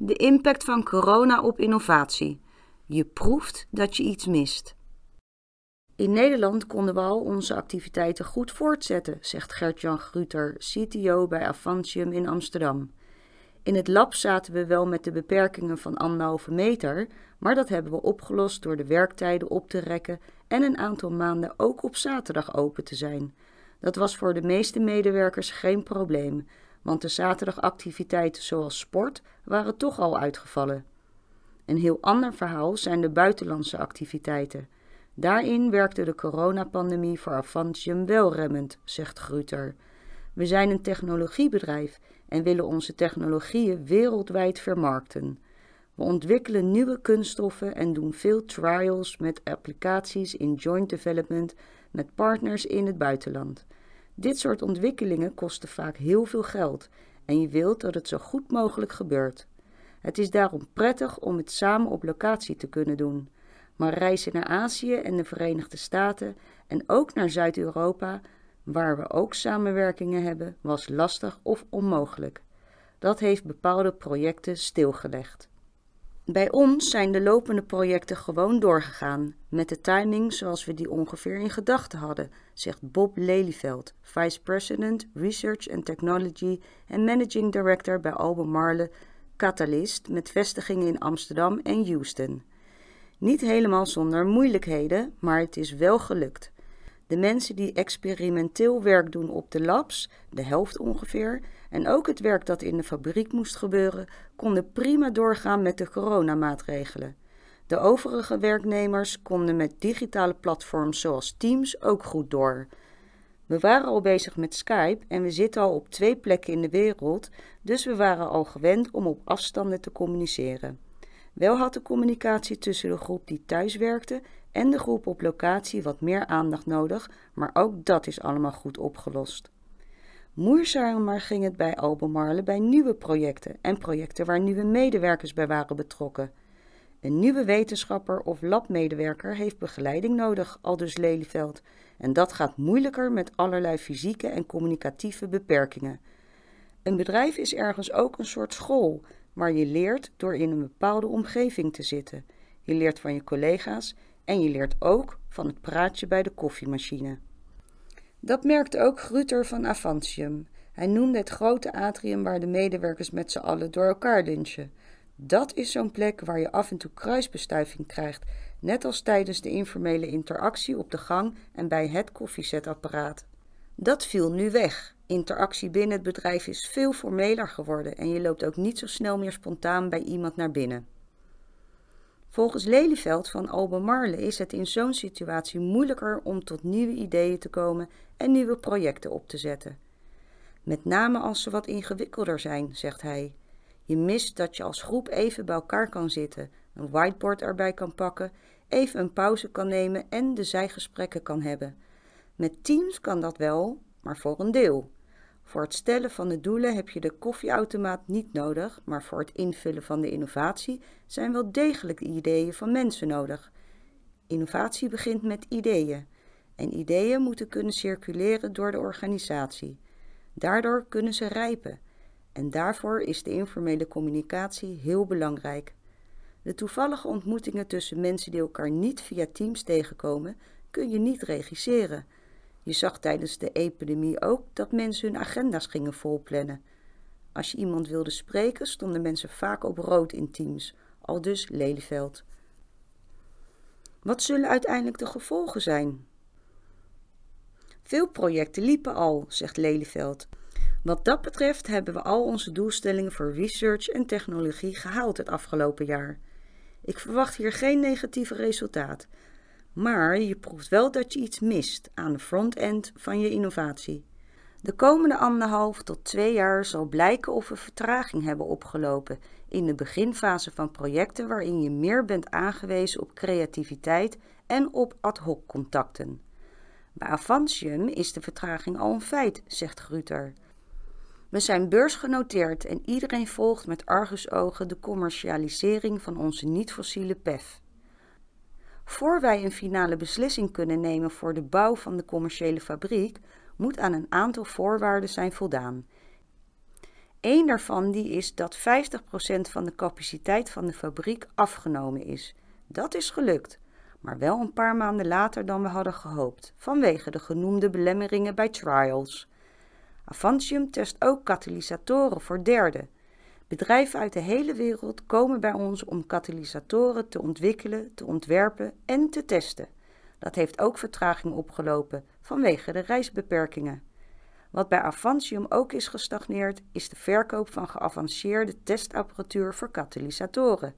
De impact van corona op innovatie. Je proeft dat je iets mist. In Nederland konden we al onze activiteiten goed voortzetten, zegt Gert-Jan Gruter, CTO bij Avantium in Amsterdam. In het lab zaten we wel met de beperkingen van anderhalve meter, maar dat hebben we opgelost door de werktijden op te rekken en een aantal maanden ook op zaterdag open te zijn. Dat was voor de meeste medewerkers geen probleem, want de zaterdagactiviteiten zoals sport waren toch al uitgevallen. Een heel ander verhaal zijn de buitenlandse activiteiten. Daarin werkte de coronapandemie voor Avantium wel remmend, zegt Gruter. We zijn een technologiebedrijf en willen onze technologieën wereldwijd vermarkten. We ontwikkelen nieuwe kunststoffen en doen veel trials met applicaties in joint development met partners in het buitenland. Dit soort ontwikkelingen kosten vaak heel veel geld en je wilt dat het zo goed mogelijk gebeurt. Het is daarom prettig om het samen op locatie te kunnen doen. Maar reizen naar Azië en de Verenigde Staten en ook naar Zuid-Europa, waar we ook samenwerkingen hebben, was lastig of onmogelijk. Dat heeft bepaalde projecten stilgelegd. Bij ons zijn de lopende projecten gewoon doorgegaan, met de timing zoals we die ongeveer in gedachten hadden, zegt Bob Lelyveld, Vice President Research and Technology en Managing Director bij Albemarle Catalyst met vestigingen in Amsterdam en Houston. Niet helemaal zonder moeilijkheden, maar het is wel gelukt. De mensen die experimenteel werk doen op de labs, de helft ongeveer, en ook het werk dat in de fabriek moest gebeuren, konden prima doorgaan met de coronamaatregelen. De overige werknemers konden met digitale platforms zoals Teams ook goed door. We waren al bezig met Skype en we zitten al op twee plekken in de wereld, dus we waren al gewend om op afstanden te communiceren. Wel had de communicatie tussen de groep die thuis werkte en de groep op locatie wat meer aandacht nodig, maar ook dat is allemaal goed opgelost. Moeizamer ging het bij Albemarle bij nieuwe projecten en projecten waar nieuwe medewerkers bij waren betrokken. Een nieuwe wetenschapper of labmedewerker heeft begeleiding nodig, aldus Lelyveld, en dat gaat moeilijker met allerlei fysieke en communicatieve beperkingen. Een bedrijf is ergens ook een soort school, waar je leert door in een bepaalde omgeving te zitten. Je leert van je collega's en je leert ook van het praatje bij de koffiemachine. Dat merkte ook Gruter van Avantium. Hij noemde het grote atrium waar de medewerkers met z'n allen door elkaar lunchen. Dat is zo'n plek waar je af en toe kruisbestuiving krijgt, net als tijdens de informele interactie op de gang en bij het koffiezetapparaat. Dat viel nu weg. Interactie binnen het bedrijf is veel formeler geworden en je loopt ook niet zo snel meer spontaan bij iemand naar binnen. Volgens Lelyveld van Albemarle is het in zo'n situatie moeilijker om tot nieuwe ideeën te komen en nieuwe projecten op te zetten. Met name als ze wat ingewikkelder zijn, zegt hij. Je mist dat je als groep even bij elkaar kan zitten, een whiteboard erbij kan pakken, even een pauze kan nemen en de zijgesprekken kan hebben. Met teams kan dat wel, maar voor een deel. Voor het stellen van de doelen heb je de koffieautomaat niet nodig, maar voor het invullen van de innovatie zijn wel degelijk ideeën van mensen nodig. Innovatie begint met ideeën. En ideeën moeten kunnen circuleren door de organisatie. Daardoor kunnen ze rijpen. En daarvoor is de informele communicatie heel belangrijk. De toevallige ontmoetingen tussen mensen die elkaar niet via Teams tegenkomen, kun je niet regisseren. Je zag tijdens de epidemie ook dat mensen hun agenda's gingen volplannen. Als je iemand wilde spreken, stonden mensen vaak op rood in Teams, al dus Lelyveld. Wat zullen uiteindelijk de gevolgen zijn? Veel projecten liepen al, zegt Lelyveld. Wat dat betreft hebben we al onze doelstellingen voor research en technologie gehaald het afgelopen jaar. Ik verwacht hier geen negatieve resultaat, maar je proeft wel dat je iets mist aan de front-end van je innovatie. De komende anderhalf tot twee jaar zal blijken of we vertraging hebben opgelopen in de beginfase van projecten waarin je meer bent aangewezen op creativiteit en op ad hoc contacten. Bij Avantium is de vertraging al een feit, zegt Gruter. We zijn beursgenoteerd en iedereen volgt met argusogen de commercialisering van onze niet-fossiele PEF. Voor wij een finale beslissing kunnen nemen voor de bouw van de commerciële fabriek, moet aan een aantal voorwaarden zijn voldaan. Eén daarvan die is dat 50% van de capaciteit van de fabriek afgenomen is. Dat is gelukt, maar wel een paar maanden later dan we hadden gehoopt, vanwege de genoemde belemmeringen bij trials. Avantium test ook katalysatoren voor derden. Bedrijven uit de hele wereld komen bij ons om katalysatoren te ontwikkelen, te ontwerpen en te testen. Dat heeft ook vertraging opgelopen vanwege de reisbeperkingen. Wat bij Avantium ook is gestagneerd, is de verkoop van geavanceerde testapparatuur voor katalysatoren.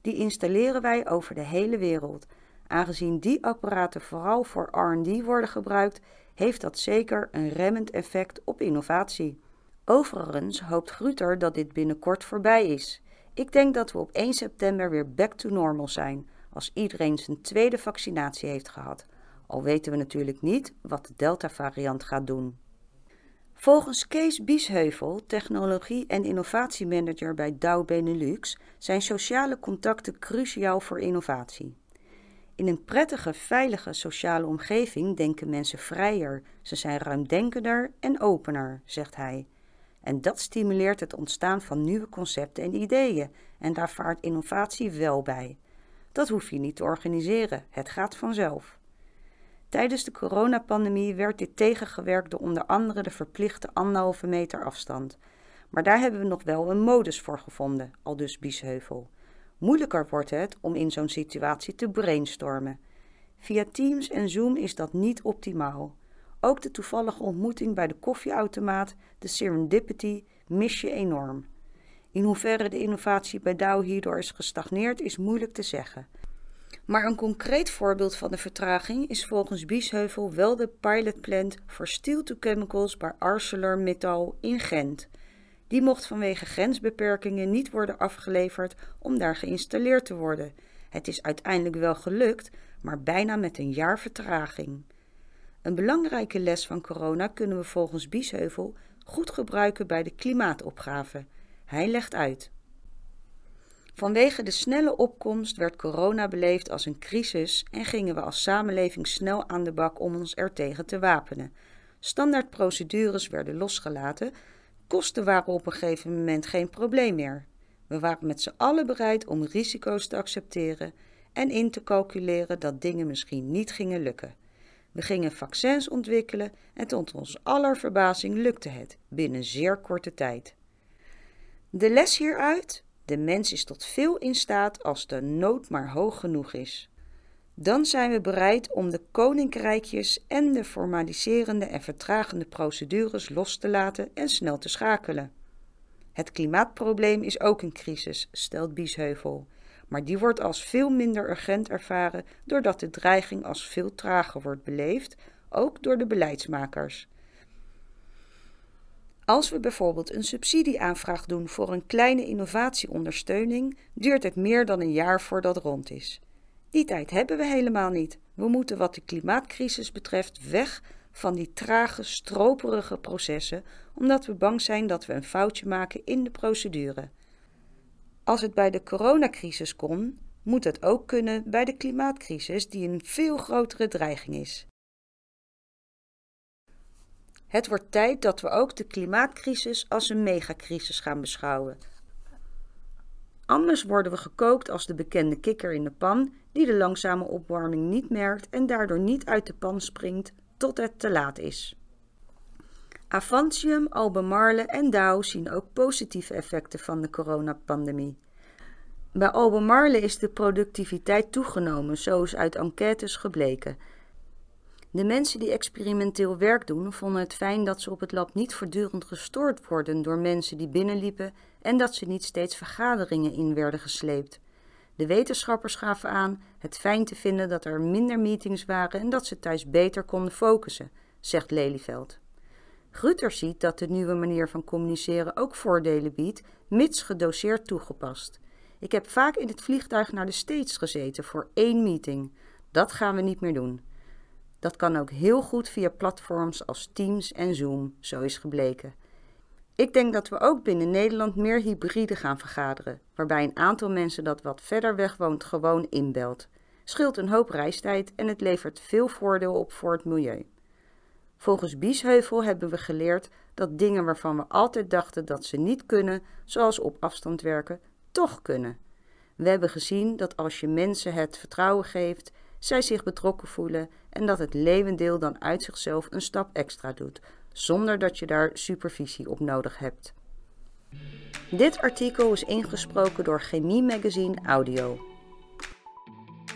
Die installeren wij over de hele wereld. Aangezien die apparaten vooral voor RD worden gebruikt, heeft dat zeker een remmend effect op innovatie. Overigens hoopt Gruter dat dit binnenkort voorbij is. Ik denk dat we op 1 september weer back to normal zijn, als iedereen zijn tweede vaccinatie heeft gehad. Al weten we natuurlijk niet wat de Delta-variant gaat doen. Volgens Kees Biesheuvel, technologie- en innovatiemanager bij Dow Benelux, zijn sociale contacten cruciaal voor innovatie. In een prettige, veilige sociale omgeving denken mensen vrijer, ze zijn ruimdenkender en opener, zegt hij. En dat stimuleert het ontstaan van nieuwe concepten en ideeën, en daar vaart innovatie wel bij. Dat hoef je niet te organiseren, het gaat vanzelf. Tijdens de coronapandemie werd dit tegengewerkt door onder andere de verplichte anderhalve meter afstand. Maar daar hebben we nog wel een modus voor gevonden, al dus Biesheuvel. Moeilijker wordt het om in zo'n situatie te brainstormen. Via Teams en Zoom is dat niet optimaal. Ook de toevallige ontmoeting bij de koffieautomaat, de serendipity, mis je enorm. In hoeverre de innovatie bij Dow hierdoor is gestagneerd, is moeilijk te zeggen. Maar een concreet voorbeeld van de vertraging is volgens Biesheuvel wel de pilotplant voor steel to chemicals bij ArcelorMittal in Gent. Die mocht vanwege grensbeperkingen niet worden afgeleverd om daar geïnstalleerd te worden. Het is uiteindelijk wel gelukt, maar bijna met een jaar vertraging. Een belangrijke les van corona kunnen we volgens Biesheuvel goed gebruiken bij de klimaatopgave. Hij legt uit. Vanwege de snelle opkomst werd corona beleefd als een crisis en gingen we als samenleving snel aan de bak om ons ertegen te wapenen. Standaardprocedures werden losgelaten, kosten waren op een gegeven moment geen probleem meer. We waren met z'n allen bereid om risico's te accepteren en in te calculeren dat dingen misschien niet gingen lukken. We gingen vaccins ontwikkelen en tot ons aller verbazing lukte het binnen zeer korte tijd. De les hieruit: de mens is tot veel in staat als de nood maar hoog genoeg is. Dan zijn we bereid om de koninkrijkjes en de formaliserende en vertragende procedures los te laten en snel te schakelen. Het klimaatprobleem is ook een crisis, stelt Biesheuvel, maar die wordt als veel minder urgent ervaren doordat de dreiging als veel trager wordt beleefd, ook door de beleidsmakers. Als we bijvoorbeeld een subsidieaanvraag doen voor een kleine innovatieondersteuning, duurt het meer dan een jaar voordat rond is. Die tijd hebben we helemaal niet. We moeten wat de klimaatcrisis betreft weg van die trage, stroperige processen, omdat we bang zijn dat we een foutje maken in de procedure. Als het bij de coronacrisis kon, moet het ook kunnen bij de klimaatcrisis, die een veel grotere dreiging is. Het wordt tijd dat we ook de klimaatcrisis als een megacrisis gaan beschouwen. Anders worden we gekookt als de bekende kikker in de pan, die de langzame opwarming niet merkt en daardoor niet uit de pan springt tot het te laat is. Avantium, Albemarle en Dow zien ook positieve effecten van de coronapandemie. Bij Albemarle is de productiviteit toegenomen, zo is uit enquêtes gebleken. De mensen die experimenteel werk doen, vonden het fijn dat ze op het lab niet voortdurend gestoord worden door mensen die binnenliepen en dat ze niet steeds vergaderingen in werden gesleept. De wetenschappers gaven aan het fijn te vinden dat er minder meetings waren en dat ze thuis beter konden focussen, zegt Lelyveld. Grutter ziet dat de nieuwe manier van communiceren ook voordelen biedt, mits gedoseerd toegepast. Ik heb vaak in het vliegtuig naar de States gezeten voor één meeting. Dat gaan we niet meer doen. Dat kan ook heel goed via platforms als Teams en Zoom, zo is gebleken. Ik denk dat we ook binnen Nederland meer hybride gaan vergaderen, waarbij een aantal mensen dat wat verder weg woont gewoon inbelt. Scheelt een hoop reistijd en het levert veel voordeel op voor het milieu. Volgens Biesheuvel hebben we geleerd dat dingen waarvan we altijd dachten dat ze niet kunnen, zoals op afstand werken, toch kunnen. We hebben gezien dat als je mensen het vertrouwen geeft, zij zich betrokken voelen en dat het levendeel dan uit zichzelf een stap extra doet, zonder dat je daar supervisie op nodig hebt. Dit artikel is ingesproken door Chemie Magazine Audio.